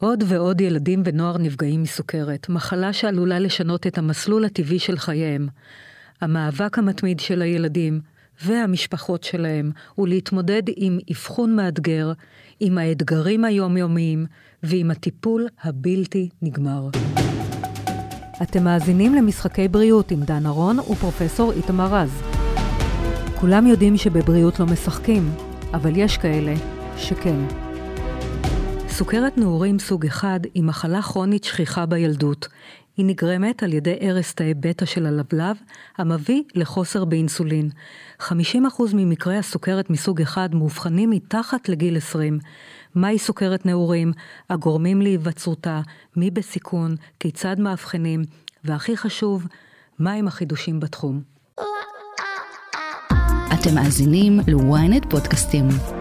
עוד ועוד ילדים ונוער נפגעים מסוכרת, מחלה שעלולה לשנות את המסלול הטבעי של חייהם. המאבק המתמיד של הילדים והמשפחות שלהם הוא להתמודד עם אבחון מאתגר, עם האתגרים היומיומיים ועם הטיפול הבלתי נגמר. אתם מאזינים למשחקי בריאות עם דן ארון ופרופסור איתמר רז. כולם יודעים שבבריאות לא משחקים, אבל יש כאלה שכן. סוכרת נעורים סוג אחד היא מחלה כרונית שכיחה בילדות. היא נגרמת על ידי הרס תאי בטא של הלבלב, המביא לחוסר באינסולין. 50% ממקרי הסוכרת מסוג אחד מאובחנים מתחת לגיל 20. מהי סוכרת נעורים, הגורמים להיווצרותה, מי בסיכון, כיצד מאבחנים, והכי חשוב, מהם החידושים בתחום. אתם מאזינים ל-ynet פודקאסטים.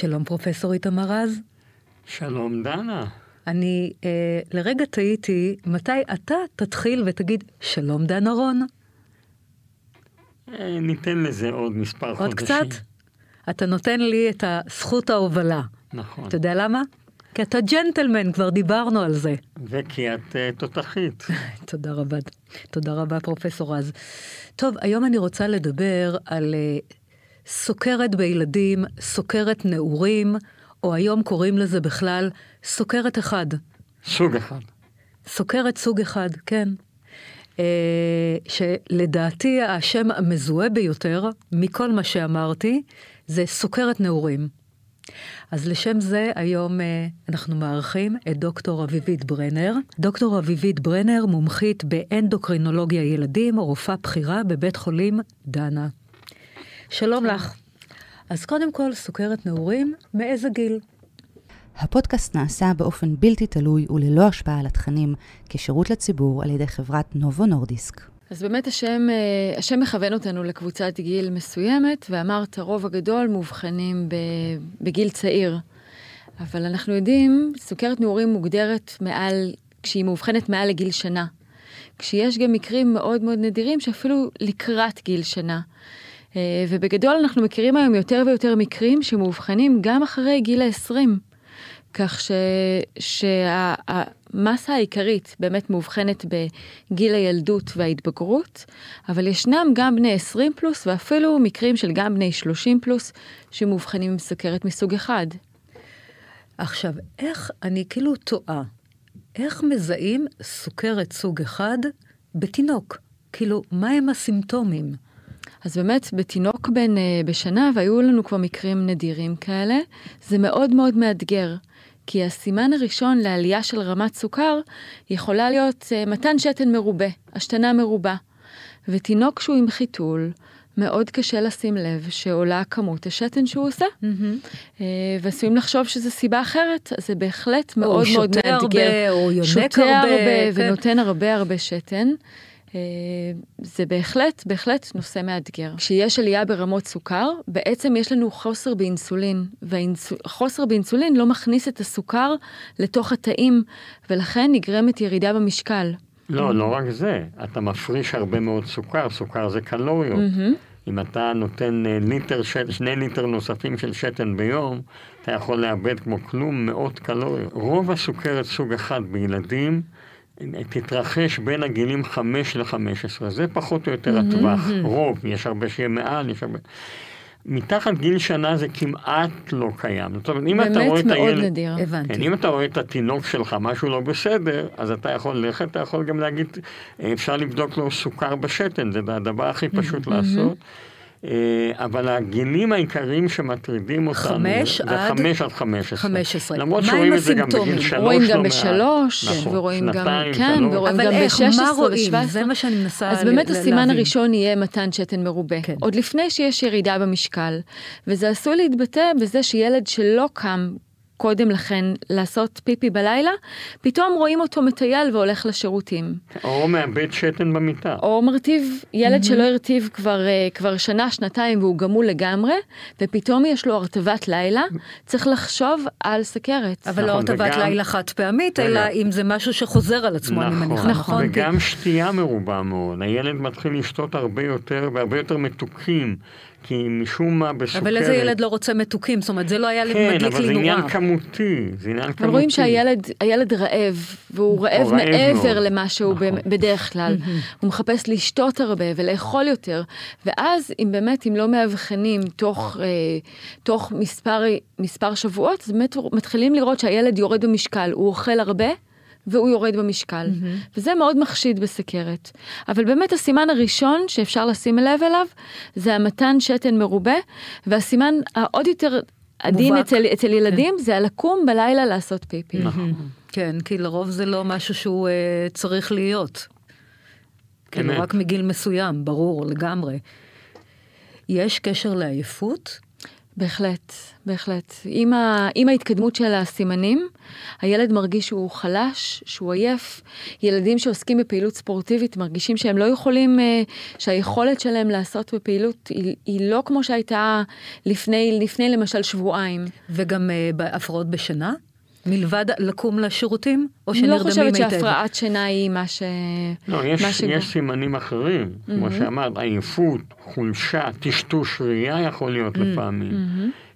שלום פרופסור איתמר רז. שלום דנה. אני אה, לרגע תהיתי מתי אתה תתחיל ותגיד שלום דן ארון. אה, ניתן לזה עוד מספר עוד חודשים. קצת? אתה נותן לי את הזכות ההובלה. נכון. אתה יודע למה? כי אתה ג'נטלמן, כבר דיברנו על זה. וכי את uh, תותחית. תודה רבה. תודה רבה, פרופסור רז. טוב, היום אני רוצה לדבר על uh, סוכרת בילדים, סוכרת נעורים, או היום קוראים לזה בכלל סוכרת אחד. סוג אחד. סוכרת סוג אחד, כן. Uh, שלדעתי השם המזוהה ביותר מכל מה שאמרתי זה סוכרת נעורים. אז לשם זה היום uh, אנחנו מארחים את דוקטור אביבית ברנר. דוקטור אביבית ברנר מומחית באנדוקרינולוגיה ילדים, רופאה בכירה בבית חולים דנה. שלום לך. אז קודם כל, סוכרת נעורים, מאיזה גיל? הפודקאסט נעשה באופן בלתי תלוי וללא השפעה על התכנים, כשירות לציבור על ידי חברת נובו נורדיסק. אז באמת השם, אה, השם מכוון אותנו לקבוצת גיל מסוימת, ואמרת, הרוב הגדול מאובחנים בגיל צעיר. אבל אנחנו יודעים, סוכרת נעורים מוגדרת מעל, כשהיא מאובחנת מעל לגיל שנה. כשיש גם מקרים מאוד מאוד נדירים שאפילו לקראת גיל שנה. אה, ובגדול אנחנו מכירים היום יותר ויותר מקרים שמאובחנים גם אחרי גיל ה-20. כך ש... שהמסה העיקרית באמת מאובחנת בגיל הילדות וההתבגרות, אבל ישנם גם בני 20 פלוס ואפילו מקרים של גם בני 30 פלוס שמאובחנים עם סוכרת מסוג אחד. עכשיו, איך, אני כאילו טועה, איך מזהים סוכרת סוג אחד בתינוק? כאילו, מהם הסימפטומים? אז באמת, בתינוק בן uh, בשנה, והיו לנו כבר מקרים נדירים כאלה, זה מאוד מאוד מאתגר. כי הסימן הראשון לעלייה של רמת סוכר יכולה להיות uh, מתן שתן מרובה, השתנה מרובה. ותינוק שהוא עם חיתול, מאוד קשה לשים לב שעולה כמות השתן שהוא עושה. Mm-hmm. ועשויים לחשוב שזו סיבה אחרת, אז זה בהחלט מאוד מאוד מאתגר. או שותה הרבה, או יונק הרבה. שותה הרבה, כן. ונותן הרבה הרבה שתן. זה בהחלט, בהחלט נושא מאתגר. כשיש עלייה ברמות סוכר, בעצם יש לנו חוסר באינסולין, והחוסר באינסולין לא מכניס את הסוכר לתוך התאים, ולכן נגרמת ירידה במשקל. לא, לא רק זה, אתה מפריש הרבה מאוד סוכר, סוכר זה קלוריות. אם אתה נותן ליטר, שני ליטר נוספים של שתן ביום, אתה יכול לאבד כמו כלום מאות קלוריות. רוב הסוכרת סוג אחד בילדים, תתרחש בין הגילים 5 ל-15, זה פחות או יותר הטווח, רוב, יש הרבה שיהיה מעל, יש הרבה... מתחת גיל שנה זה כמעט לא קיים. זאת אומרת, אם אתה רואה את הילד... באמת מאוד נדיר. הבנתי. כן, אם אתה רואה את התינוק שלך, משהו לא בסדר, אז אתה יכול ללכת, אתה יכול גם להגיד, אפשר לבדוק לו סוכר בשתן, זה הדבר הכי פשוט לעשות. אבל הגילים העיקריים שמטרידים אותנו, חמש זה עד... חמש עד חמש עשרה. חמש עשרה. למרות שרואים את זה גם בגיל שלוש, רואים גם לא בשלוש. נכון, ורואים גם, כן, שלוש. ורואים אבל גם איך, ב-16 מה רואים? ו-17. זה מה שאני מנסה אז באמת ל- הסימן להבין. הראשון יהיה מתן שתן מרובה. כן. עוד לפני שיש ירידה במשקל. וזה עשוי להתבטא בזה שילד שלא קם קודם לכן לעשות פיפי בלילה, פתאום רואים אותו מטייל והולך לשירותים. או מאבד שתן במיטה. או מרטיב, ילד שלא הרטיב כבר, אה, כבר שנה, שנתיים והוא גמול לגמרי, ופתאום יש לו הרטבת לילה, צריך לחשוב על סכרת. אבל לא נכון, הרטבת וגם- לילה חד פעמית. אלא אם זה משהו שחוזר על עצמו, אני מניחה, נכון? וגם שתייה מרובה מאוד. הילד מתחיל לשתות הרבה יותר והרבה יותר מתוקים. כי משום מה בסוכרת... אבל איזה ילד לא רוצה מתוקים? זאת אומרת, זה לא היה כן, מדליק אבל זה לי עניין נורא. כמותי, זה עניין כמותי. אבל רואים שהילד הילד רעב, והוא רעב רעב מעבר מאוד. למה שהוא נכון. בדרך כלל. הוא מחפש לשתות הרבה ולאכול יותר. ואז, אם באמת, אם לא מאבחנים תוך, אה, תוך מספר, מספר שבועות, אז באמת מתחילים לראות שהילד יורד במשקל. הוא אוכל הרבה. והוא יורד במשקל, וזה מאוד מחשיד בסכרת. אבל באמת הסימן הראשון שאפשר לשים לב אליו, זה המתן שתן מרובה, והסימן העוד יותר עדין. אצל, אצל ילדים, זה הלקום בלילה לעשות פיפי. נכון. כן, כי לרוב זה לא משהו שהוא אה, צריך להיות. כאילו, אמת. רק מגיל מסוים, ברור, לגמרי. יש קשר לעייפות? בהחלט, בהחלט. עם, ה, עם ההתקדמות של הסימנים, הילד מרגיש שהוא חלש, שהוא עייף. ילדים שעוסקים בפעילות ספורטיבית מרגישים שהם לא יכולים, אה, שהיכולת שלהם לעשות בפעילות היא, היא לא כמו שהייתה לפני, לפני למשל שבועיים. וגם אה, בהפרעות בשינה? מלבד לקום לשירותים? או אני לא שנרדמים חושבת היטב? שהפרעת שינה היא מה ש... לא, יש, מה שגו- יש סימנים אחרים, כמו שאמרת, עייפות, חולשה, טשטוש ראייה יכול להיות לפעמים,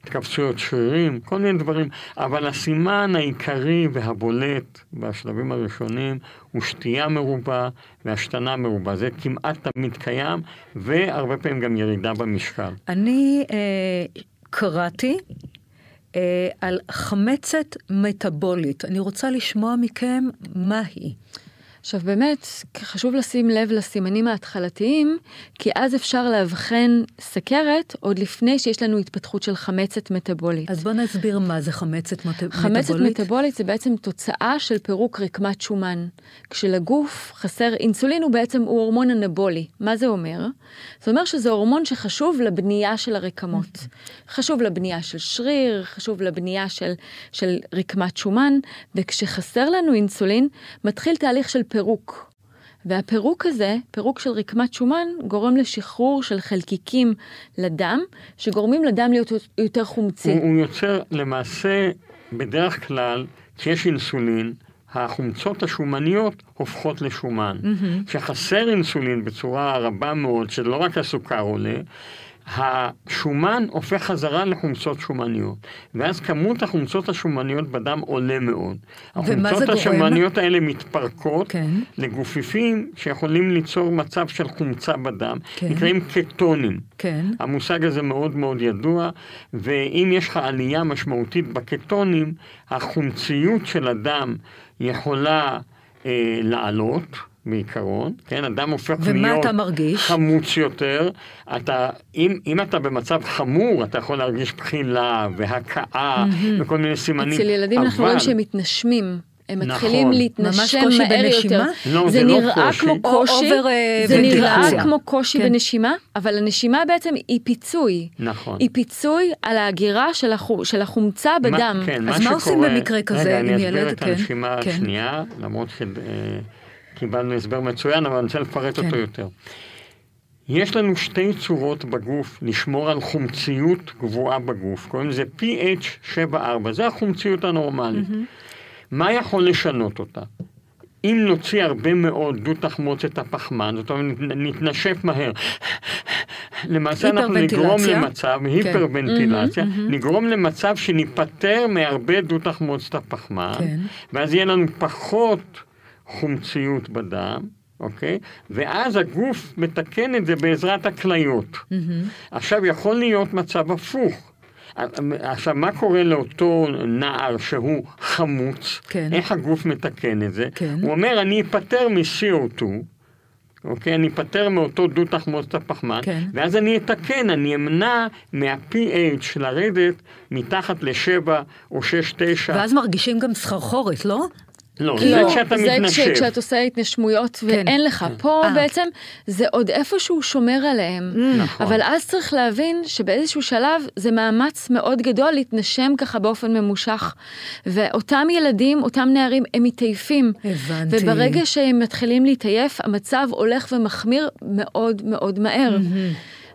התכווצויות שרירים, כל מיני דברים, אבל הסימן העיקרי והבולט בשלבים הראשונים הוא שתייה מרובה והשתנה מרובה, זה כמעט תמיד קיים, והרבה פעמים גם ירידה במשקל. אני אה, קראתי על חמצת מטבולית. אני רוצה לשמוע מכם מה היא. עכשיו באמת, חשוב לשים לב לסימנים ההתחלתיים, כי אז אפשר לאבחן סכרת עוד לפני שיש לנו התפתחות של חמצת מטבולית. אז בוא נסביר מה זה חמצת מט... חמצת מטבולית. מטבולית זה בעצם תוצאה של פירוק רקמת שומן. כשלגוף חסר, אינסולין הוא בעצם, הוא הורמון אנבולי. מה זה אומר? זה אומר שזה הורמון שחשוב לבנייה של הרקמות. חשוב לבנייה של שריר, חשוב לבנייה של, של רקמת שומן, וכשחסר לנו אינסולין, מתחיל תהליך של פירוק. והפירוק הזה, פירוק של רקמת שומן, גורם לשחרור של חלקיקים לדם, שגורמים לדם להיות יותר חומצי. הוא, הוא יוצר למעשה, בדרך כלל, כשיש אינסולין, החומצות השומניות הופכות לשומן. כשחסר אינסולין בצורה רבה מאוד, שלא רק הסוכר עולה, השומן הופך חזרה לחומצות שומניות, ואז כמות החומצות השומניות בדם עולה מאוד. החומצות? השומניות האלה מתפרקות כן. לגופיפים שיכולים ליצור מצב של חומצה בדם, כן. נקראים קטונים. כן. המושג הזה מאוד מאוד ידוע, ואם יש לך עלייה משמעותית בקטונים, החומציות של הדם יכולה אה, לעלות. בעיקרון, כן, אדם הופך להיות? חמוץ יותר, אתה, אם, אם אתה במצב חמור, אתה יכול להרגיש בחילה והקאה וכל מיני סימנים, אצל ילדים אנחנו אבל- רואים שהם מתנשמים. הם נכון. מתחילים ממש להתנשם מהר בנשימה? יותר. לא, זה זה לא נראה קושי. כמו או קושי, אובר, אה, זה נראה. כמו קושי כן. בנשימה, אבל הנשימה בעצם היא פיצוי. נכון. היא פיצוי על ההגירה של, החו, של החומצה מה- בדם. כן, אז מה עושים שקורה- במקרה כזה רגע, עם אני ילד? אסביר את כן, הנשימה כן. השנייה, למרות שקיבלנו הסבר מצוין, אבל אני רוצה לפרט כן. אותו יותר. יש לנו שתי צורות בגוף לשמור על חומציות גבוהה בגוף, קוראים לזה pH 7-4, זה החומציות הנורמלית. מה יכול לשנות אותה? אם נוציא הרבה מאוד דו תחמוצת הפחמן, זאת אומרת נתנשף מהר, למעשה אנחנו נגרום היפרוונטילציה. למצב, היפרוונטילציה, נגרום למצב שניפטר מהרבה דו תחמוצת הפחמן, כן. ואז יהיה לנו פחות חומציות בדם, אוקיי? ואז הגוף מתקן את זה בעזרת הכליות. עכשיו יכול להיות מצב הפוך. עכשיו, מה קורה לאותו נער שהוא חמוץ? כן. איך הגוף מתקן את זה? כן. הוא אומר, אני אפטר מ-CO2, אוקיי? אני אפטר מאותו דו תחמוצת הפחמן, כן. ואז אני אתקן, אני אמנע מה-pH לרדת מתחת ל-7 או 6-9. ואז מרגישים גם סחרחורת, לא? לא, זה לא, כשאתה זה מתנשף. כש, כשאת עושה התנשמויות ואין לך. פה אה. בעצם זה עוד איפשהו שומר עליהם. נכון. אבל אז צריך להבין שבאיזשהו שלב זה מאמץ מאוד גדול להתנשם ככה באופן ממושך. ואותם ילדים, אותם נערים, הם מתעייפים. הבנתי. וברגע שהם מתחילים להתעייף, המצב הולך ומחמיר מאוד מאוד מהר.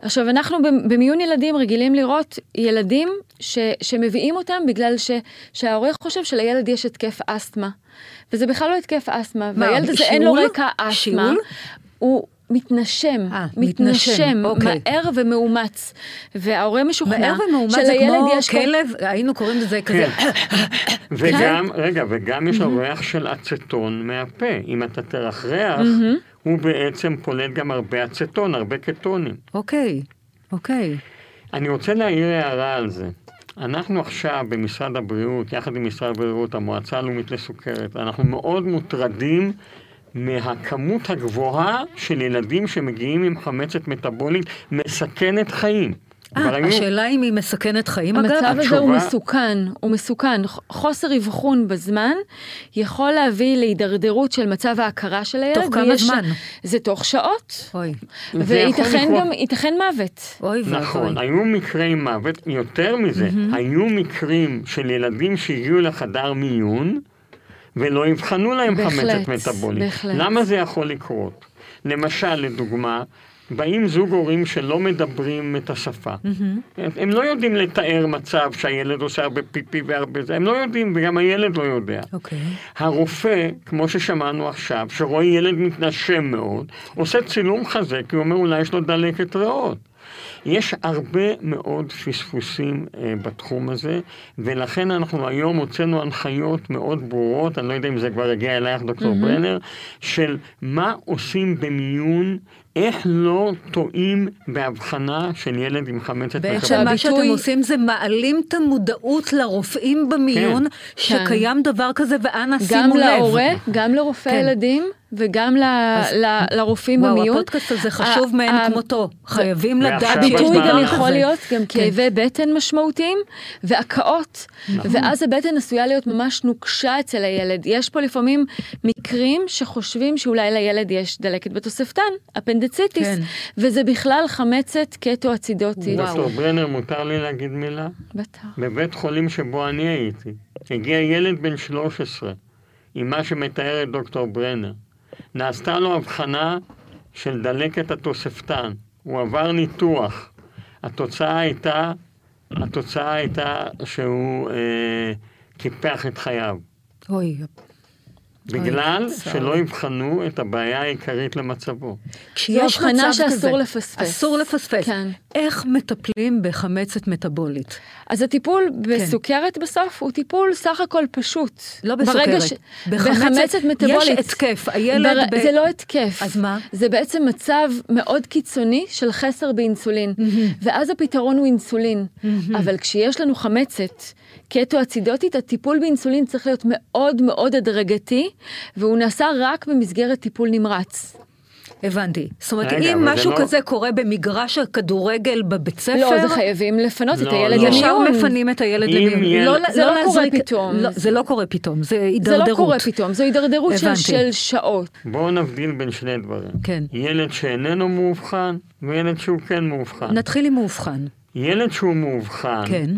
עכשיו, אנחנו במיון ילדים רגילים לראות ילדים ש, שמביאים אותם בגלל ש, שההורה חושב שלילד יש התקף אסתמה. וזה בכלל לא התקף אסתמה, מה, והילד הזה אין לו? רקע אסתמה. שיעול? הוא... מתנשם, אה, מתנשם, מתנשם, אוקיי. מהר ומאומץ. וההורה משוכנע מהר ומאומץ זה שלילד כמו יש כל- כלב, היינו קוראים לזה כזה, וגם, רגע, וגם יש לו ריח של אצטון מהפה. אם אתה תרחרח, הוא בעצם פולט גם הרבה אצטון, הרבה קטונים. אוקיי, אוקיי. אני רוצה להעיר הערה על זה. אנחנו עכשיו במשרד הבריאות, יחד עם משרד הבריאות, המועצה הלאומית לסוכרת, אנחנו מאוד מוטרדים מהכמות הגבוהה של ילדים שמגיעים עם חמצת מטבולית מסכנת חיים. אה, היו- השאלה אם היא מסכנת חיים אגב? המצב הזה הוא מסוכן, הוא מסוכן. חוסר אבחון בזמן יכול להביא להידרדרות של מצב ההכרה של הילד. תוך כמה זמן? זה תוך שעות. אוי, וייתכן. גם, ייתכן מוות. אוי נכון, ואבוי. היו מקרי מוות, יותר מזה, היו מקרים של ילדים שהגיעו לחדר מיון ולא אבחנו להם בהחלט, חמצת מטבולית. בהחלט. למה זה יכול לקרות? למשל, לדוגמה, באים זוג הורים שלא מדברים את השפה. הם לא יודעים לתאר מצב שהילד עושה הרבה פיפי והרבה זה, הם לא יודעים, וגם הילד לא יודע. אוקיי. הרופא, כמו ששמענו עכשיו, שרואה ילד מתנשם מאוד, עושה צילום חזה, כי הוא אומר אולי יש לו דלקת ריאות. יש הרבה מאוד פספוסים אה, בתחום הזה, ולכן אנחנו היום הוצאנו הנחיות מאוד ברורות, אני לא יודע אם זה כבר הגיע אלייך, דוקטור mm-hmm. ברנר, של מה עושים במיון, איך לא טועים בהבחנה של ילד עם חמצת בעצם מטבולית. מה שאתם עושים זה מעלים את המודעות לרופאים במיון, כן. שקיים דבר כזה, ואנא גם שימו לב. להורה, גם לרופא כן. ילדים וגם ל- ל- לרופאים וואו, במיון. הפודקאסט הזה חשוב מאין כמותו. חייבים לדעת בזמן גם יכול. להיות גם כן. כאבי בטן משמעותיים והקאות, נכון. ואז הבטן עשויה להיות ממש נוקשה אצל הילד. יש פה לפעמים מקרים שחושבים שאולי לילד יש דלקת בתוספתן, אפנדציטיס, כן. וזה בכלל חמצת קטואצידוטית. וואו. דוקטור ברנר, מותר לי להגיד מילה? בטח. בבית חולים שבו אני הייתי, הגיע ילד בן 13, עם מה שמתארת דוקטור ברנר. נעשתה לו הבחנה של דלקת התוספתן. הוא עבר ניתוח. התוצאה הייתה, התוצאה הייתה שהוא אה, קיפח את חייו. אוי, בגלל שלא. יבחנו את הבעיה העיקרית למצבו. כשיש הבחנה מצב שאסור כזה, לפספס. אסור לפספס. כן. איך מטפלים בחמצת מטבולית? אז הטיפול בסוכרת בסוף הוא טיפול סך הכל פשוט. לא בסוכרת. ש... בחמצת בחמצת מטבולית. יש התקף, הילד בר... ב- זה לא התקף. אז מה? זה בעצם מצב מאוד קיצוני של חסר באינסולין. ואז הפתרון הוא אינסולין. אבל כשיש לנו חמצת קטואצידוטית, הטיפול באינסולין צריך להיות מאוד מאוד הדרגתי, והוא נעשה רק במסגרת טיפול נמרץ. הבנתי. זאת אומרת, רגע, אם זה משהו לא- כזה קורה במגרש הכדורגל בבית ספר, לא, זה חייבים לפנות את לא, הילד לא. ישר למיון. מפנים את הילד למיון. ילד- זה לא קורה להזריק- פתאום. לא, זה לא קורה פתאום, זה זה הידרדרות. לא קורה פתאום, זו הידרדרות של. של שעות. בואו נבדיל בין שני דברים. כן. ילד שאיננו מאובחן וילד שהוא כן מאובחן. נתחיל עם מאובחן. ילד שהוא מאובחן, כן.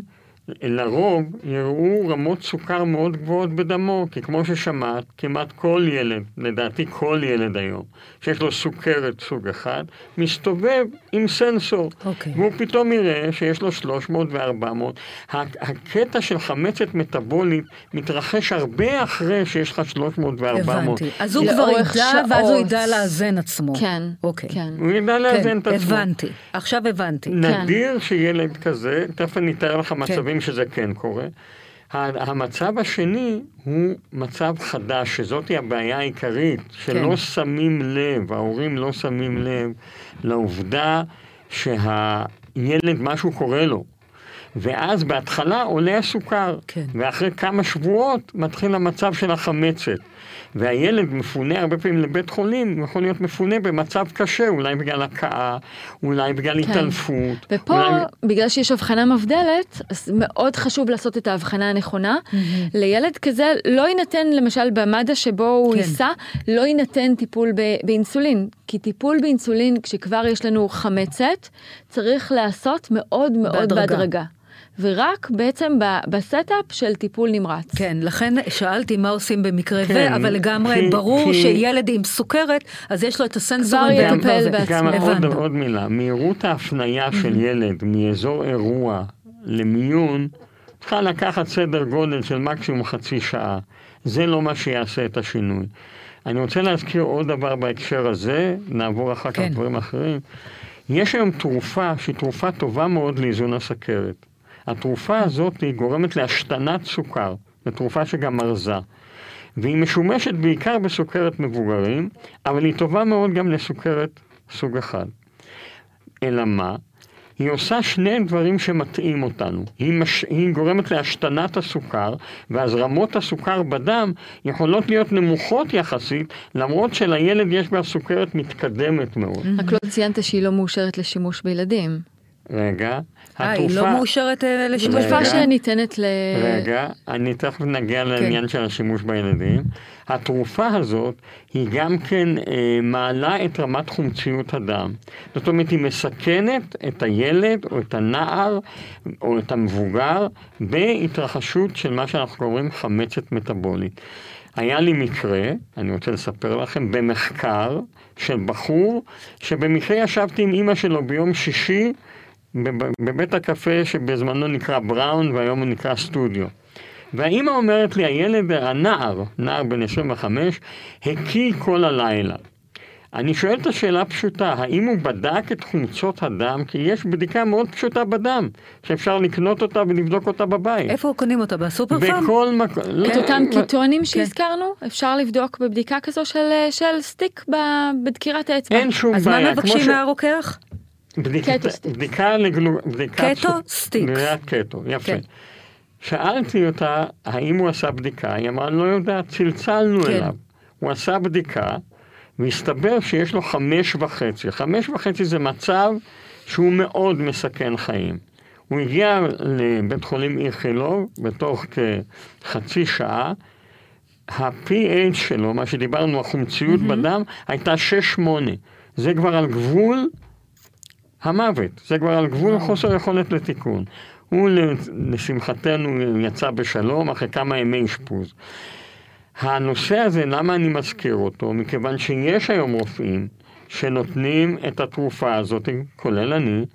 לרוב יראו רמות סוכר מאוד גבוהות בדמו, כי כמו ששמעת, כמעט כל ילד, לדעתי כל ילד היום, שיש לו סוכרת סוג אחד, מסתובב עם סנסור. אוקיי. והוא פתאום יראה שיש לו 300 ו-400. הקטע של חמצת מטבולית מתרחש הרבה אחרי שיש לך 300 ו-400. הבנתי. אז הוא כבר ידע, ואז הוא שעות. ידע לאזן עצמו. כן, אוקיי. כן. הוא ידע לאזן את כן, עצמו. הבנתי. עכשיו הבנתי. נדיר שילד כזה, תכף אני אתאר לך מצבים כן. שזה כן קורה. המצב השני הוא מצב חדש, שזאת הבעיה העיקרית, שלא כן. שמים לב, ההורים לא שמים לב לעובדה שהילד, משהו קורה לו. ואז בהתחלה עולה הסוכר, כן. ואחרי כמה שבועות מתחיל המצב של החמצת. והילד מפונה הרבה פעמים לבית חולים, הוא יכול להיות מפונה במצב קשה, אולי בגלל הכאה, אולי בגלל כן. התעלפות. ופה, אולי... בגלל שיש הבחנה מבדלת, אז מאוד חשוב לעשות את ההבחנה הנכונה. לילד כזה לא יינתן, למשל במד"א שבו הוא כן. ייסע, לא יינתן טיפול ב- באינסולין. כי טיפול באינסולין, כשכבר יש לנו חמצת, צריך להיעשות מאוד מאוד בהדרגה. בהדרגה. ורק בעצם ב setup של טיפול נמרץ. כן, לכן שאלתי מה עושים במקרה כן, ו, אבל לגמרי כי- ברור כי- שילד עם סוכרת, אז יש לו את הסנסורים. יטפל זה. בעצמו. גם עוד. עוד מילה, מהירות ההפניה של ילד מאזור אירוע למיון צריכה לקחת סדר גודל של מקסימום חצי שעה. זה לא מה שיעשה את השינוי. אני רוצה להזכיר עוד דבר בהקשר הזה, נעבור אחר כך כן. לדברים אחרים. יש היום תרופה שהיא תרופה טובה מאוד לאיזון הסכרת. התרופה הזאת היא גורמת להשתנת סוכר, זו תרופה שגם מרזה. והיא משומשת בעיקר בסוכרת מבוגרים, אבל היא טובה מאוד גם לסוכרת סוג אחד. אלא מה? היא עושה שני דברים שמטעים אותנו. היא, מש... היא גורמת להשתנת הסוכר, ואז רמות הסוכר בדם יכולות להיות נמוכות יחסית, למרות שלילד יש בה סוכרת מתקדמת מאוד. רק לא ציינת שהיא לא מאושרת לשימוש בילדים. רגע, אה, היא לא מאושרת אה, לשימוש. תרופה שניתנת ל... רגע, אני תכף נגיע לעניין של השימוש בילדים. התרופה הזאת היא גם כן אה, מעלה את רמת חומציות הדם. זאת אומרת, היא מסכנת את הילד או את הנער או את המבוגר בהתרחשות של מה שאנחנו קוראים חמצת מטבולית. היה לי מקרה, אני רוצה לספר לכם, במחקר של בחור שבמקרה ישבתי עם אימא שלו ביום שישי בבית הקפה שבזמנו נקרא בראון והיום הוא נקרא סטודיו. והאימא אומרת לי, הילד, הנער, נער בן 25, הקיא כל הלילה. אני שואל את השאלה הפשוטה, האם הוא בדק את חומצות הדם? כי יש בדיקה מאוד פשוטה בדם, שאפשר לקנות אותה ולבדוק אותה בבית. איפה קונים אותה? בסופר פארם? בכל מקום. לא, את אותם קטונים שהזכרנו, אפשר לבדוק בבדיקה כזו של, stick בדקירת האצבע. אין שום אז בעיה. מה כמו מבקשים מהרוקח? בדיקה לגלו... keto sticks. בדיקת קטו, יפה. כן. שאלתי אותה האם הוא עשה בדיקה, היא אמרה, לא יודעת, צלצלנו כן. אליו. הוא עשה בדיקה, והסתבר שיש לו חמש וחצי. חמש וחצי זה מצב שהוא מאוד מסכן חיים. הוא הגיע לבית חולים איכילוב בתוך כחצי שעה. ה-PH שלו, מה שדיברנו, החומציות בדם, הייתה 6-8. זה כבר על גבול המוות, זה כבר על גבול חוסר יכולת לתיקון. הוא לשמחתנו יצא בשלום אחרי כמה ימי אשפוז. הנושא הזה, למה אני מזכיר אותו? מכיוון שיש היום רופאים שנותנים את התרופה הזאת, כולל אני,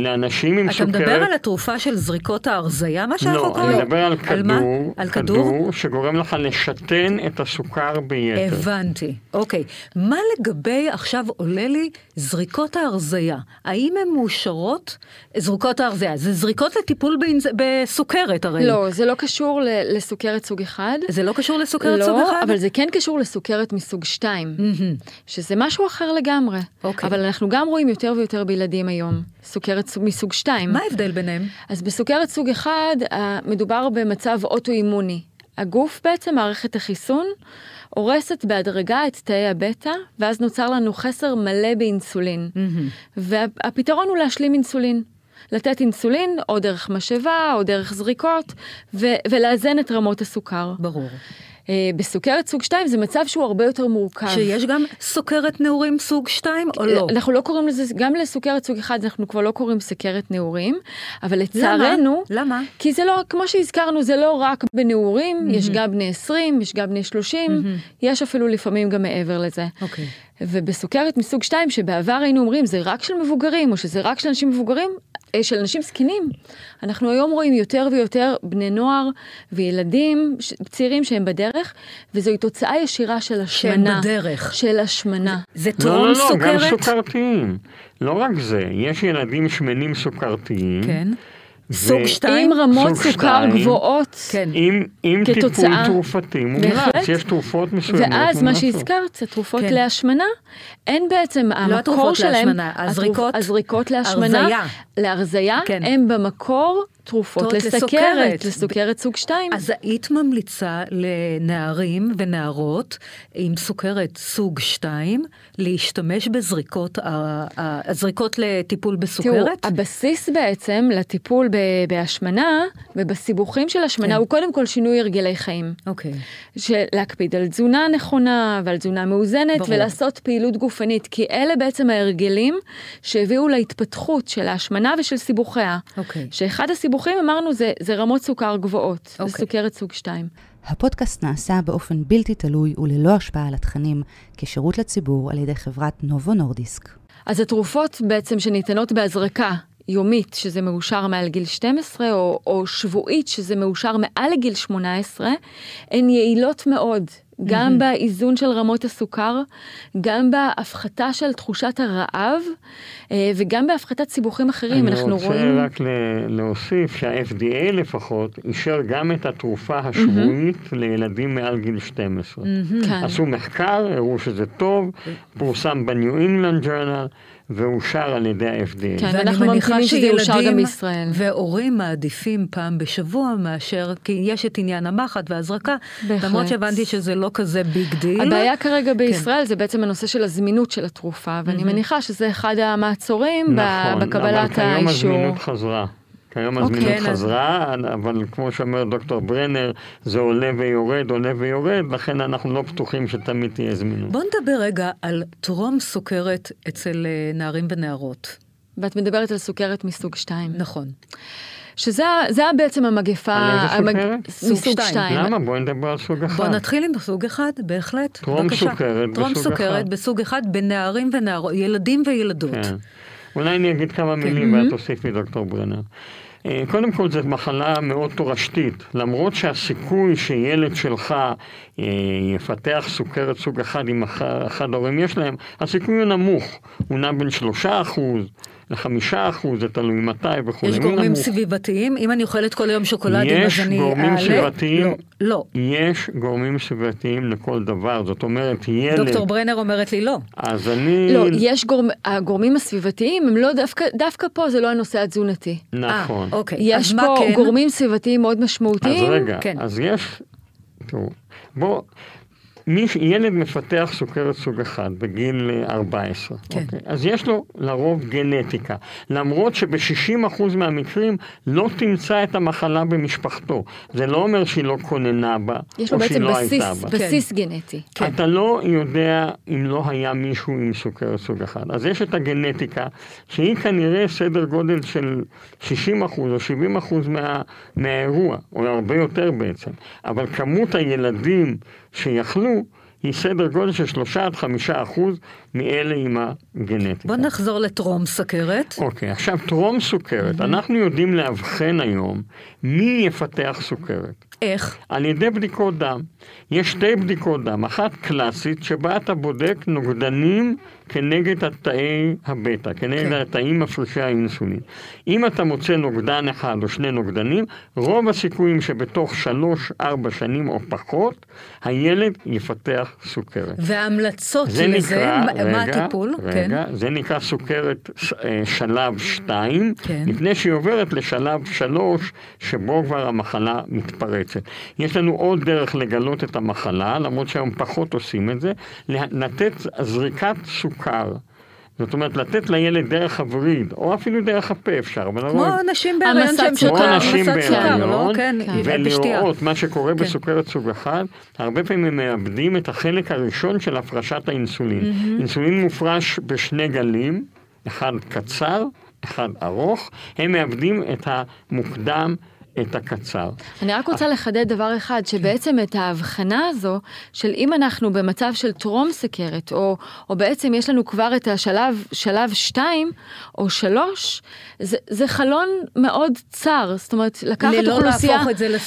לאנשים עם אתה סוכרת. מדבר על התרופה של זריקות ההרזייה, מה שאנחנו לא, קוראים? אני מדבר על על מה? כדור, על כדור? שגורם לך לשתן את הסוכר ביתר. הבנתי, אוקיי. מה לגבי, עכשיו עולה לי, זריקות ההרזייה? האם הן מאושרות? זריקות ההרזייה, זה זריקות לטיפול באינז- בסוכרת הרי. לא, זה לא קשור ל- לסוכרת סוג אחד. זה לא קשור לסוכרת לא, סוג אחד? אבל זה כן קשור לסוכרת מסוג 2, מהמם. שזה משהו אחר לגמרי. אוקיי. אבל אנחנו גם רואים יותר ויותר בילדים היום, סוכרת סוג- מסוג 2. מה ההבדל ביניהם? אז בסוכרת סוג 1, אה, מדובר במצב אוטואימוני. הגוף בעצם, מערכת החיסון, הורסת בהדרגה את תאי הבטא, ואז נוצר לנו חסר מלא באינסולין. והפתרון הוא להשלים אינסולין. לתת אינסולין, או דרך משאבה, או דרך זריקות, ו- ולאזן את רמות הסוכר. ברור. אה, בסוכרת סוג 2 זה מצב שהוא הרבה יותר מורכב. שיש גם סוכרת נעורים סוג 2 או לא? אנחנו לא קוראים לזה, גם לסוכרת סוג 1 אנחנו כבר לא קוראים סוכרת נעורים, אבל לצערנו, למה? כי זה לא, כמו שהזכרנו, זה לא רק בנעורים, יש גם בני 20, יש גם בני 30, יש אפילו לפעמים גם מעבר לזה. אוקיי. ובסוכרת מסוג 2, שבעבר היינו אומרים זה רק של מבוגרים, או שזה רק של אנשים מבוגרים, של אנשים זקנים, אנחנו היום רואים יותר ויותר בני נוער וילדים צעירים שהם בדרך, וזוהי תוצאה ישירה של שהם השמנה. בדרך. של השמנה. זה לא, טרום לא, לא, גם סוכרת? סוכרתיים. לא רק זה, יש ילדים שמנים סוכרתיים. כן. ו- סוג שתיים? עם רמות סוג סוכר שתיים. גבוהות. כן. עם, עם טיפול כתוצאה- תרופתי מומלץ, בהחלט. יש תרופות מסוימות ואז מה. שהזכרת, התרופות כן. להשמנה, אין בעצם, המקור התרופות שלהם, להשמנה, הזריקות- הזריקות להשמנה, הרזיה. להרזיה, כן. הם במקור תרופות לסוכרת. לסוכרת סוג 2. אז היית ממליצה לנערים ונערות עם סוכרת סוג 2 להשתמש בזריקות, הזריקות לטיפול תראו, בסוכרת? הבסיס בעצם לטיפול בהשמנה ובסיבוכים של השמנה כן. הוא קודם כל שינוי הרגלי חיים. אוקיי. להקפיד על תזונה נכונה ועל תזונה מאוזנת ברור. ולעשות פעילות גופנית, כי אלה בעצם ההרגלים שהביאו להתפתחות של ההשמנה ושל סיבוכיה. אוקיי. שאחד הסיבוכים אמרנו זה, זה רמות סוכר גבוהות, אוקיי. בסוכרת סוג 2. הפודקאסט נעשה באופן בלתי תלוי וללא השפעה על התכנים, כשירות לציבור על ידי חברת נובו נורדיסק. אז התרופות בעצם שניתנות בהזרקה יומית, שזה מאושר מעל גיל 12, או, או שבועית, שזה מאושר מעל לגיל 18, הן יעילות מאוד גם mm-hmm. באיזון של רמות הסוכר, גם בהפחתה של תחושת הרעב, אה, וגם בהפחתת סיבוכים אחרים. אנחנו רואים... אני רוצה רק להוסיף שה-FDA לפחות אישר גם את התרופה השבועית mm-hmm. לילדים מעל גיל 12. Mm-hmm. כן. עשו מחקר, הראו שזה טוב, פורסם בניו אינגלנד ג'ורנל. ואושר על ידי ה-FDA. כן, ואנחנו ממתינים שזה יאושר גם בישראל. והורים מעדיפים פעם בשבוע מאשר, כי יש את עניין המחט והזרקה, למרות שהבנתי שזה לא כזה big deal. הבעיה כרגע כן. בישראל כן. זה בעצם הנושא של הזמינות של התרופה, ואני mm-hmm. מניחה שזה אחד המעצורים נכון, בקבלת האישור. נכון, אבל כיום הזמינות חזרה. כיום הזמינות okay, אוקיי, חזרה, אז... אבל כמו שאומר דוקטור ברנר, זה עולה ויורד, עולה ויורד, לכן אנחנו לא בטוחים שתמיד תהיה זמינות. בוא נדבר רגע על טרום סוכרת אצל אה, נערים ונערות. ואת מדברת על סוכרת מסוג 2. נכון. שזה בעצם המגפה... על איזה סוכרת? מסוג 2. למה? בואי נדבר על סוג 1. בוא נתחיל עם סוג 1, בהחלט. טרום בבקשה. סוכרת טרום בסוג 1. טרום סוכרת בסוג 1 בנערים ונערות, ילדים וילדות. כן. אולי אני אגיד כמה כן. מילים ואת תוסיפי, דוקטור ברנר. אה, קודם כל זו מחלה מאוד תורשתית, למרות שהסיכוי שילד שלך אה, יפתח סוכרת סוג אחד אם אחד ההורים יש להם, הסיכוי הוא נמוך, הוא נע בין שלושה אחוז לחמישה אחוז, זה תלוי מתי וכולי. יש גורמים נמוך. סביבתיים? אם אני אוכלת כל היום שוקולדים אז אני אעלה? יש גורמים סביבתיים? לא. לא. יש גורמים סביבתיים לכל דבר, זאת אומרת, ילד... דוקטור ברנר אומרת לי לא. אז אני... לא, יש גורם... הגורמים הסביבתיים הם לא דווקא, דווקא פה זה לא הנושא התזונתי. נכון. 아, אה, אוקיי. יש פה כן? גורמים סביבתיים מאוד משמעותיים. אז רגע, כן. אז יש... תראו, בוא... מי, ילד מפתח סוכרת סוג 1 בגיל 14, כן. אוקיי? אז יש לו לרוב גנטיקה, למרות שב-60% מהמקרים לא תמצא את המחלה במשפחתו. זה לא אומר שהיא לא כוננה בה, או שהיא לא בסיס, הייתה בה. יש לו בעצם בסיס גנטי. כן. אתה לא יודע אם לא היה מישהו עם סוכרת סוג 1. אז יש את הגנטיקה, שהיא כנראה סדר גודל של 60% או 70% מה, מהאירוע, או הרבה יותר בעצם. אבל כמות הילדים שיכלו, היא סדר גודל של שלושה עד חמישה אחוז מאלה עם הגנטיקה. בוא נחזור לטרום סוכרת. אוקיי, עכשיו טרום סוכרת, mm-hmm. אנחנו יודעים לאבחן היום מי יפתח סוכרת. איך? על ידי בדיקות דם. יש שתי בדיקות דם, אחת קלאסית שבה אתה בודק נוגדנים כנגד התאי הבטא, כנגד כן. התאים מפרישי האינסולין. אם אתה מוצא נוגדן אחד או שני נוגדנים, רוב הסיכויים שבתוך שלוש-ארבע שנים או פחות, הילד יפתח סוכרת. וההמלצות לזה, נקרא, מה רגע, הטיפול? רגע, כן. זה נקרא סוכרת אה, שלב 2, כן. לפני שהיא עוברת לשלב 3, שבו כבר המחלה מתפרצת. יש לנו עוד דרך לגלות את המחלה, למרות שהיום פחות עושים את זה, לתת זריקת סוכר. זאת אומרת, לתת לילד דרך הווריד, או אפילו דרך הפה אפשר, אבל... כמו נשים בהריון שהם שוקר, כמו נשים בהריון, לא? כן, ולראות מה שקורה כן. בסוכרת סוג אחד, הרבה פעמים הם מאבדים את החלק הראשון של הפרשת האינסולין. אינסולין מופרש בשני גלים, אחד קצר, אחד ארוך, הם מאבדים את המוקדם. את הקצר. אני רק רוצה לחדד דבר אחד, שבעצם את ההבחנה הזו, של אם אנחנו במצב של טרום סכרת, או, או בעצם יש לנו כבר את השלב, שלב 2 או 3, זה, זה חלון מאוד צר, זאת אומרת, לקחת אוכלוסייה,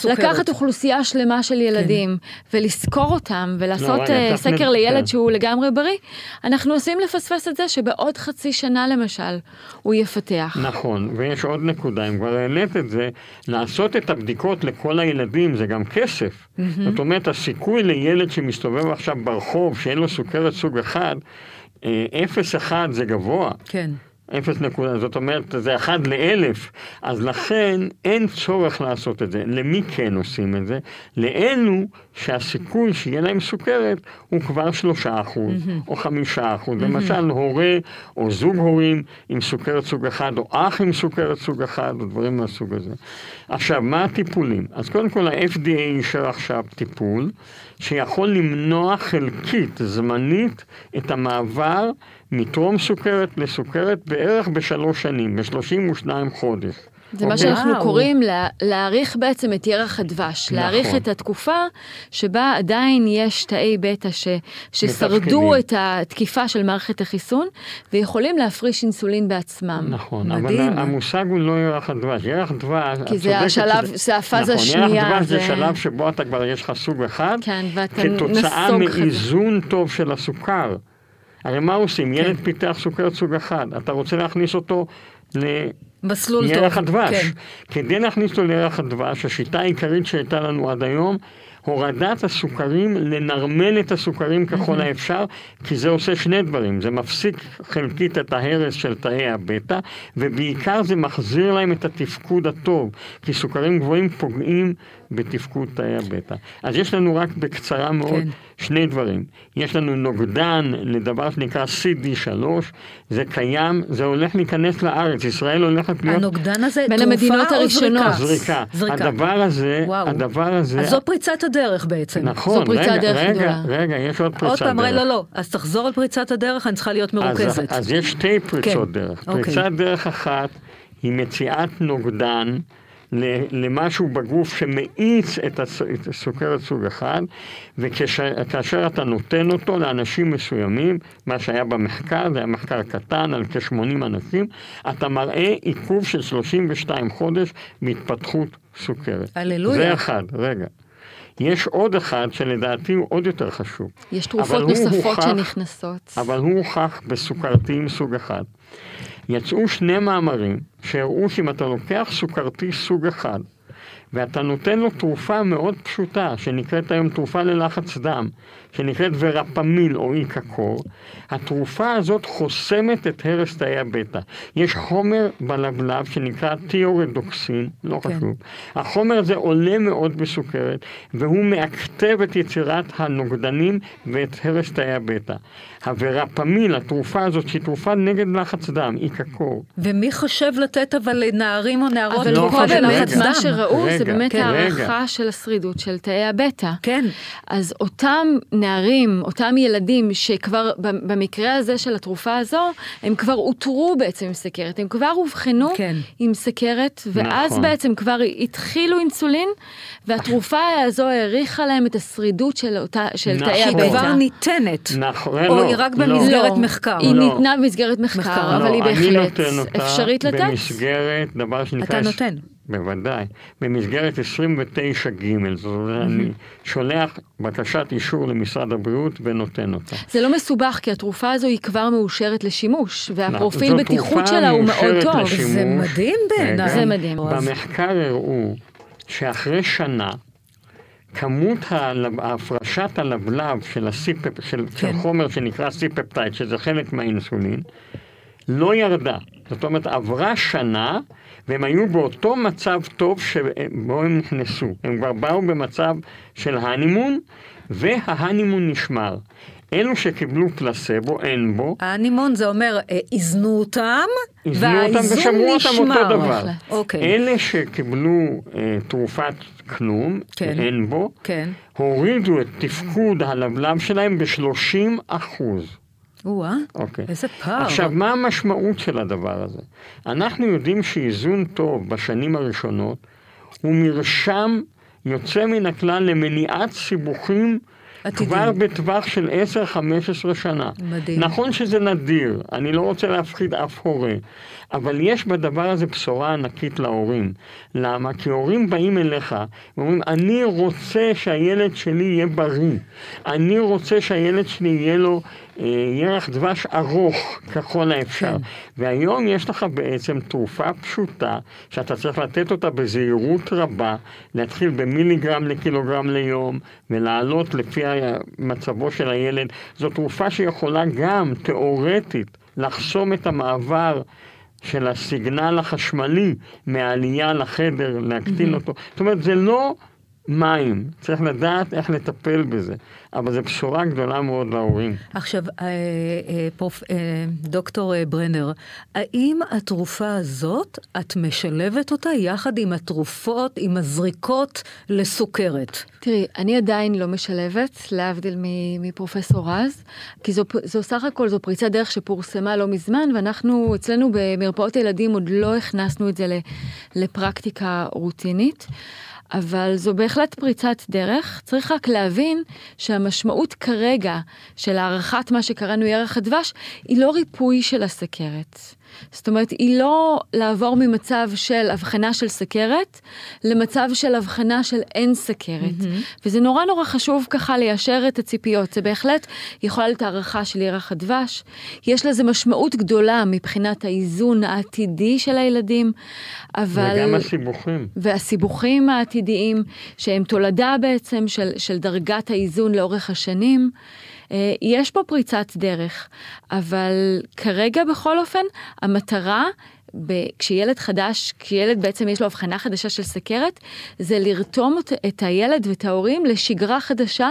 לקחת אוכלוסייה שלמה של ילדים, כן. ולסקור אותם, ולעשות לא, uh, סקר נ... לילד כן. שהוא לגמרי בריא, אנחנו עושים לפספס את זה שבעוד חצי שנה למשל, הוא יפתח. נכון, ויש עוד נקודה, אם כבר העלית את זה, לעשות את הבדיקות לכל הילדים זה גם כסף. Mm-hmm. זאת אומרת, הסיכוי לילד שמסתובב עכשיו ברחוב, שאין לו סוכרת סוג אחד, אה, אפס אחד זה גבוה. כן. אפס נקודה, זאת אומרת, זה אחד לאלף, אז לכן אין צורך לעשות את זה. למי כן עושים את זה? לאלו שהסיכוי שיהיה להם סוכרת הוא כבר שלושה אחוז, mm-hmm. או חמישה אחוז. Mm-hmm. למשל, הורה או זוג הורים עם סוכרת סוג אחד, או אח עם סוכרת סוג אחד, או דברים מהסוג הזה. עכשיו, מה הטיפולים? אז קודם כל, ה-FDA אישר עכשיו טיפול שיכול למנוע חלקית, זמנית, את המעבר מטרום סוכרת לסוכרת בערך בשלוש שנים, ב-32 חודש. זה מה? שאנחנו. קוראים לה, להעריך בעצם את ירח הדבש, נכון. להעריך את התקופה שבה עדיין יש תאי בטא ש, ששרדו מתפקדים. את התקיפה של מערכת החיסון ויכולים להפריש אינסולין בעצמם. נכון, מדהים. אבל המושג הוא לא ירח הדבש. ירח דבש, כי זה השלב, שזה- זה הפאזה נכון, השנייה. ירח דבש זה זה- שלב שבו אתה כבר יש לך סוג אחד, כן, ואתה כתוצאה נסוג חזק. מאיזון טוב של הסוכר. הרי מה עושים? ילד פיתח סוכרת סוג אחד, אתה רוצה להכניס אותו מסלול טוב. לירח הדבש. כן. כדי להכניס אותו לירח הדבש, השיטה העיקרית שהייתה לנו עד היום, הורדת הסוכרים, לנרמל את הסוכרים ככל האפשר, כי זה עושה שני דברים, זה מפסיק חלקית את ההרס של תאי הבטא, ובעיקר זה מחזיר להם את התפקוד הטוב, כי סוכרים גבוהים פוגעים בתפקוד תאי הבטא. אז יש לנו רק בקצרה מאוד כן. שני דברים. יש לנו נוגדן לדבר שנקרא CD3, זה קיים, זה הולך להיכנס לארץ, ישראל הולכת להיות... הנוגדן הזה, בין תרופה המדינות או הראשונות. זריקה? זריקה. הדבר הזה, וואו. הדבר הזה... אז זו פריצת הדרך בעצם. נכון, זו פריצת רגע, דרך רגע, גדולה. רגע, יש עוד פריצת עוד דרך. פעם, רגע, לא, לא. אז תחזור על פריצת הדרך, אני צריכה להיות מרוכזת. אז, אז יש שתי פריצות כן, דרך. אוקיי. פריצת דרך אחת היא מציאת נוגדן למשהו בגוף שמאיץ את הס- את הסוכרת סוג אחד, וכאשר אתה נותן אותו לאנשים מסוימים, מה שהיה במחקר, זה היה מחקר קטן על כ-80 אנשים, אתה מראה עיכוב של 32 חודש בהתפתחות סוכרת. הללויה. זה אחד, רגע. יש עוד אחד שלדעתי הוא עוד יותר חשוב. יש תרופות נוספות הוכח- שנכנסות. אבל הוא הוכח בסוכרתיים סוג אחד. יצאו שני מאמרים שהראו שאם אתה לוקח סוכרתי סוג אחד ואתה נותן לו תרופה מאוד פשוטה, שנקראת היום תרופה ללחץ דם, שנקראת ורפמיל או איקקור, התרופה הזאת חוסמת את הרס תאי הבטא. יש חומר בלבלב שנקרא תיאורדוקסין, לא כן. חשוב. החומר הזה עולה מאוד בסוכרת, והוא מאקטב את יצירת הנוגדנים ואת הרס תאי הבטא. הוורפמיל, התרופה הזאת, שהיא תרופה נגד לחץ דם, איקקור, ומי חושב לתת אבל לנערים או נערות אבל לא באמת בלחץ רגע. מה דם? שראו זה רגע, באמת כן, הערכה רגע. של השרידות של תאי הבטא. כן. אז אותם נערים, אותם ילדים שכבר במקרה הזה של התרופה הזו, הם כבר אותרו בעצם עם סכרת, הם כבר אובחנו כן. עם סכרת, ואז נכון. בעצם כבר התחילו אינסולין, והתרופה הזו האריכה להם את השרידות של, אותה, של נכון. תאי היא הבטא. כבר ניתנת. נכון, או לא, היא רק לא. במסגרת לא, מחקר. היא לא. ניתנה במסגרת מחקר, מחקר. אבל לא, היא אני בהחלט נותן אותה אפשרית לתת. במסגרת דבר שנקרא... אתה נותן. בוודאי. במסגרת 29ג', זאת אומרת, אני שולח בקשת אישור למשרד הבריאות ונותן אותה. זה לא מסובך, כי התרופה הזו היא כבר מאושרת לשימוש, והפרופיל בטיחות שלה הוא מאוד טוב. לשימוש. זה מדהים בעיניי. זה מדהים. אז- במחקר הראו שאחרי שנה, כמות הלב- הפרשת הלבלב של, הסיפ... של, כן. של חומר שנקרא סיפפטייד, שזה חלק מהאינסולין, לא ירדה. זאת אומרת, עברה שנה, והם היו באותו מצב טוב שבו הם נכנסו. הם כבר באו במצב של הנימון, וההנימון נשמר. אלו שקיבלו פלסבו, אין בו, האנימון זה אומר, אה, איזנו אותם, איזנו אותם והאיזון ושמרו אותם אותו נשמר. דבר. אוקיי, אלה שקיבלו אה, תרופת כלום, כן. אין בו, כן. הורידו את תפקוד הלבלב שלהם ב-30 אחוז. או-אה, אוקיי. איזה פער. עכשיו, מה המשמעות של הדבר הזה? אנחנו יודעים שאיזון טוב בשנים הראשונות הוא מרשם יוצא מן הכלל למניעת סיבוכים עתידיים. כבר בטווח של 10-15 שנה. מדהים. נכון שזה נדיר, אני לא רוצה להפחיד אף הורה, אבל יש בדבר הזה בשורה ענקית להורים. למה? כי הורים באים אליך ואומרים, אני רוצה שהילד שלי יהיה בריא, אני רוצה שהילד שלי יהיה לו אה, ירח דבש ארוך ככל האפשר. כן. והיום יש לך בעצם תרופה פשוטה, שאתה צריך לתת אותה בזהירות רבה, להתחיל במיליגרם לקילוגרם ליום, ולעלות לפי מצבו של הילד. זו תרופה שיכולה גם, תיאורטית, לחסום את המעבר של הסיגנל החשמלי מהעלייה לחדר, להקטין אותו. זאת אומרת, זה לא מים, צריך לדעת איך לטפל בזה, אבל זו בשורה גדולה מאוד להורים. עכשיו, אה, אה, פרופ... אה, דוקטור ברנר, האם התרופה הזאת, את משלבת אותה יחד עם התרופות, עם הזריקות לסוכרת? תראי, אני עדיין לא משלבת, להבדיל מפרופסור רז, כי זו, זו סך הכל, זו פריצת דרך שפורסמה לא מזמן, ואנחנו אצלנו במרפאות ילדים עוד לא הכנסנו את זה לפרקטיקה רוטינית. אבל זו בהחלט פריצת דרך. צריך רק להבין שהמשמעות כרגע של הערכת מה שקראנו ירח הדבש, היא לא ריפוי של הסכרת. זאת אומרת, היא לא לעבור ממצב של הבחנה של סכרת למצב של הבחנה של אין סכרת. Mm-hmm. וזה נורא נורא חשוב ככה ליישר את הציפיות. זה בהחלט יכולה להיות הערכה של ירח הדבש. יש לזה משמעות גדולה מבחינת האיזון העתידי של הילדים, אבל... וגם הסיבוכים. והסיבוכים העתידיים, שהם תולדה בעצם של, של דרגת האיזון לאורך השנים. אה, יש פה פריצת דרך, אבל כרגע בכל אופן, המטרה ב- כשילד חדש, כשילד בעצם יש לו הבחנה חדשה של סכרת, זה לרתום את הילד ואת ההורים לשגרה חדשה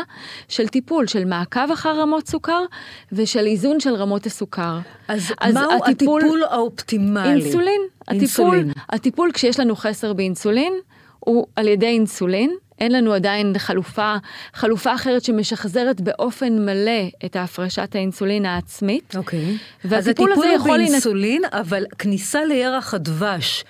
של טיפול, של מעקב אחר רמות סוכר ושל איזון של רמות הסוכר. אז, אז מהו הטיפול, הטיפול האופטימלי? אינסולין. אינסולין. הטיפול, הטיפול כשיש לנו חסר באינסולין, הוא על ידי אינסולין. אין לנו עדיין חלופה, חלופה אחרת שמשחזרת באופן מלא את ההפרשת האינסולין העצמית. אוקיי. והטיפול הזה יכול... אז הטיפול הוא באינסולין, לנ... אבל כניסה לירח הדבש.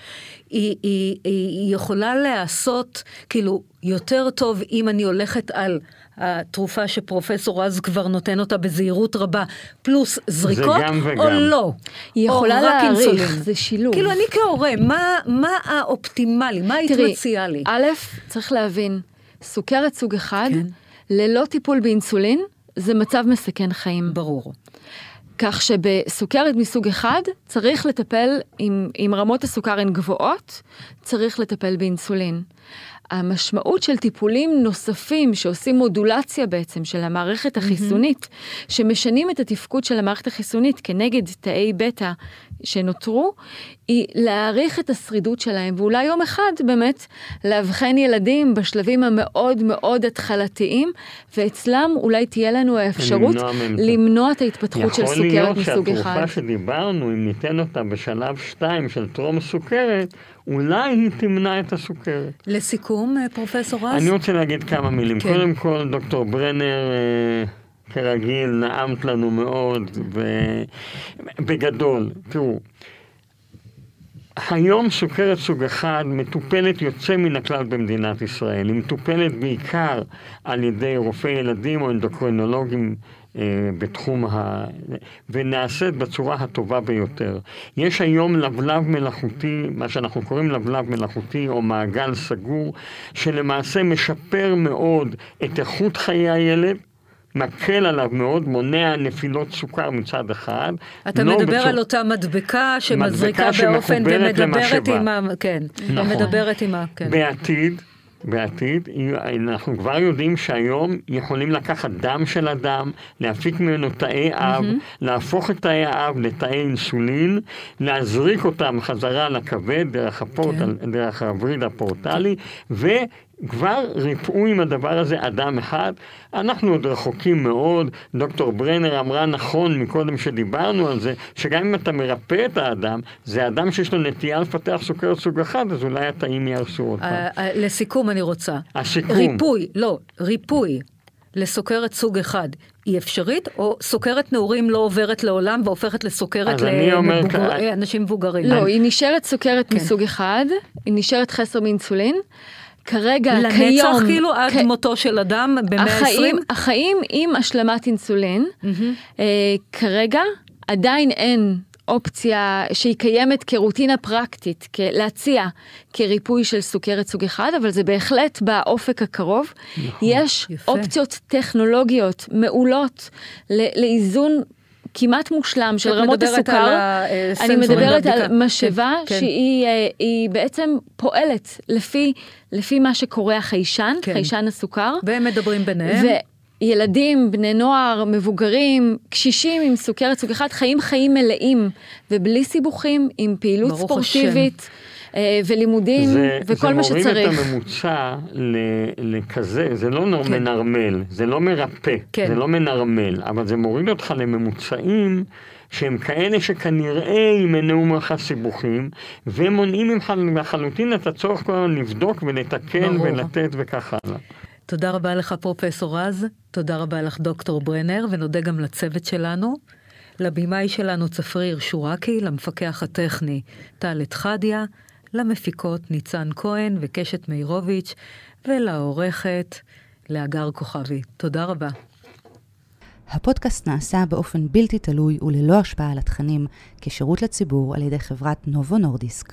היא, היא, היא יכולה להיעשות כאילו יותר טוב אם אני הולכת על התרופה שפרופסור רז כבר נותן אותה בזהירות רבה, פלוס זריקות, או לא? היא יכולה להעריך, זה שילוב. כאילו אני כהורה, מה, מה האופטימלי, מה היית מציעה לי? א', צריך להבין, סוכרת סוג אחד, כן. ללא טיפול באינסולין, זה מצב מסכן חיים. ברור. כך שבסוכרת מסוג אחד צריך לטפל, אם, אם רמות הסוכר הן גבוהות, צריך לטפל באינסולין. המשמעות של טיפולים נוספים שעושים מודולציה בעצם של המערכת החיסונית, mm-hmm. שמשנים את התפקוד של המערכת החיסונית כנגד תאי בטא שנותרו, היא להעריך את השרידות שלהם, ואולי יום אחד באמת לאבחן ילדים בשלבים המאוד מאוד התחלתיים, ואצלם אולי תהיה לנו האפשרות למנוע את ההתפתחות של סוכרת מסוג אחד. יכול להיות שהתרופה שדיברנו, אם ניתן אותה בשלב 2 של טרום סוכרת, אולי היא תמנע את הסוכרת. לסיכום, אה, פרופסור רז? אני רוצה להגיד כמה מילים. כן. קודם כל, דוקטור ברנר... אה, כרגיל, נעמת לנו מאוד, ובגדול, תראו, היום סוכרת סוג אחד מטופלת יוצא מן הכלל במדינת ישראל. היא מטופלת בעיקר על ידי רופאי ילדים או אנדוקרינולוגים אה, בתחום ה... ונעשית בצורה הטובה ביותר. יש היום לבלב מלאכותי, מה שאנחנו קוראים לבלב מלאכותי או מעגל סגור, שלמעשה משפר מאוד את איכות חיי הילד. מקל עליו מאוד, מונע נפילות סוכר מצד אחד. אתה לא מדבר בצור... על אותה מדבקה שמזריקה באופן ומדברת עם ה... כן, נכון. ומדברת עם ה... כן. בעתיד, בעתיד, אנחנו כבר יודעים שהיום יכולים לקחת דם של אדם, להפיק ממנו תאי אב, mm-hmm. להפוך את תאי האב לתאי אינסולין, להזריק אותם חזרה לכבד דרך, הפורט, כן. דרך הווריד הפורטלי. כבר ריפאו עם הדבר הזה אדם אחד. אנחנו עוד רחוקים מאוד. דוקטור ברנר אמרה נכון מקודם שדיברנו על זה, שגם אם אתה מרפא את האדם, זה אדם שיש לו נטייה לפתח סוכרת סוג אחד, אז אולי התאים יהרסו עוד פעם. אה, אה, לסיכום אני רוצה. הסיכום. ריפוי, לא, ריפוי. לסוכרת סוג אחד היא אפשרית, או סוכרת נעורים לא עוברת לעולם והופכת לסוכרת לאנשים מבוגרים? לא, אני... היא נשארת סוכרת כן. מסוג אחד, היא נשארת חסר מאינסולין. כרגע, לנצח כיום... לנצח כאילו עד כ... מותו של אדם במאה ה-20? החיים עם השלמת אינסולין, mm-hmm. אה, כרגע עדיין אין אופציה שהיא קיימת כרוטינה פרקטית, להציע כריפוי של סוכרת סוג אחד, אבל זה בהחלט באופק הקרוב. נכון, יש יפה. אופציות טכנולוגיות מעולות לאיזון כמעט מושלם של רמות הסוכר. על אני מדברת על משאבה כן, כן. שהיא כן. בעצם פועלת לפי, לפי מה שקורה החיישן, כן. חיישן הסוכר. והם מדברים ביניהם. ילדים, בני נוער, מבוגרים, קשישים עם סוכרת סוג אחד, חיים חיים מלאים ובלי סיבוכים, עם פעילות ספורטיבית. השם. אה, ולימודים, זה, וכל מה שצריך. זה מוריד את הממוצע לכזה, זה לא כן. מנרמל, זה לא מרפא, כן. זה לא מנרמל, אבל זה מוריד אותך לממוצעים. שהם כאלה שכנראה ימנעו ממך סיבוכים, ומונעים ממך לחלוטין את הצורך כל הזמן לבדוק ולתקן ברור. ולתת וכך הלאה. תודה רבה לך פרופסור רז, תודה רבה לך דוקטור ברנר, ונודה גם לצוות שלנו. לבימאי שלנו צפריר שורקי, למפקח הטכני טל אתחדיה, למפיקות ניצן כהן וקשת מאירוביץ', ולעורכת להגר כוכבי. תודה רבה. הפודקאסט נעשה באופן בלתי תלוי וללא השפעה על התכנים כשירות לציבור על ידי חברת נובו נורדיסק.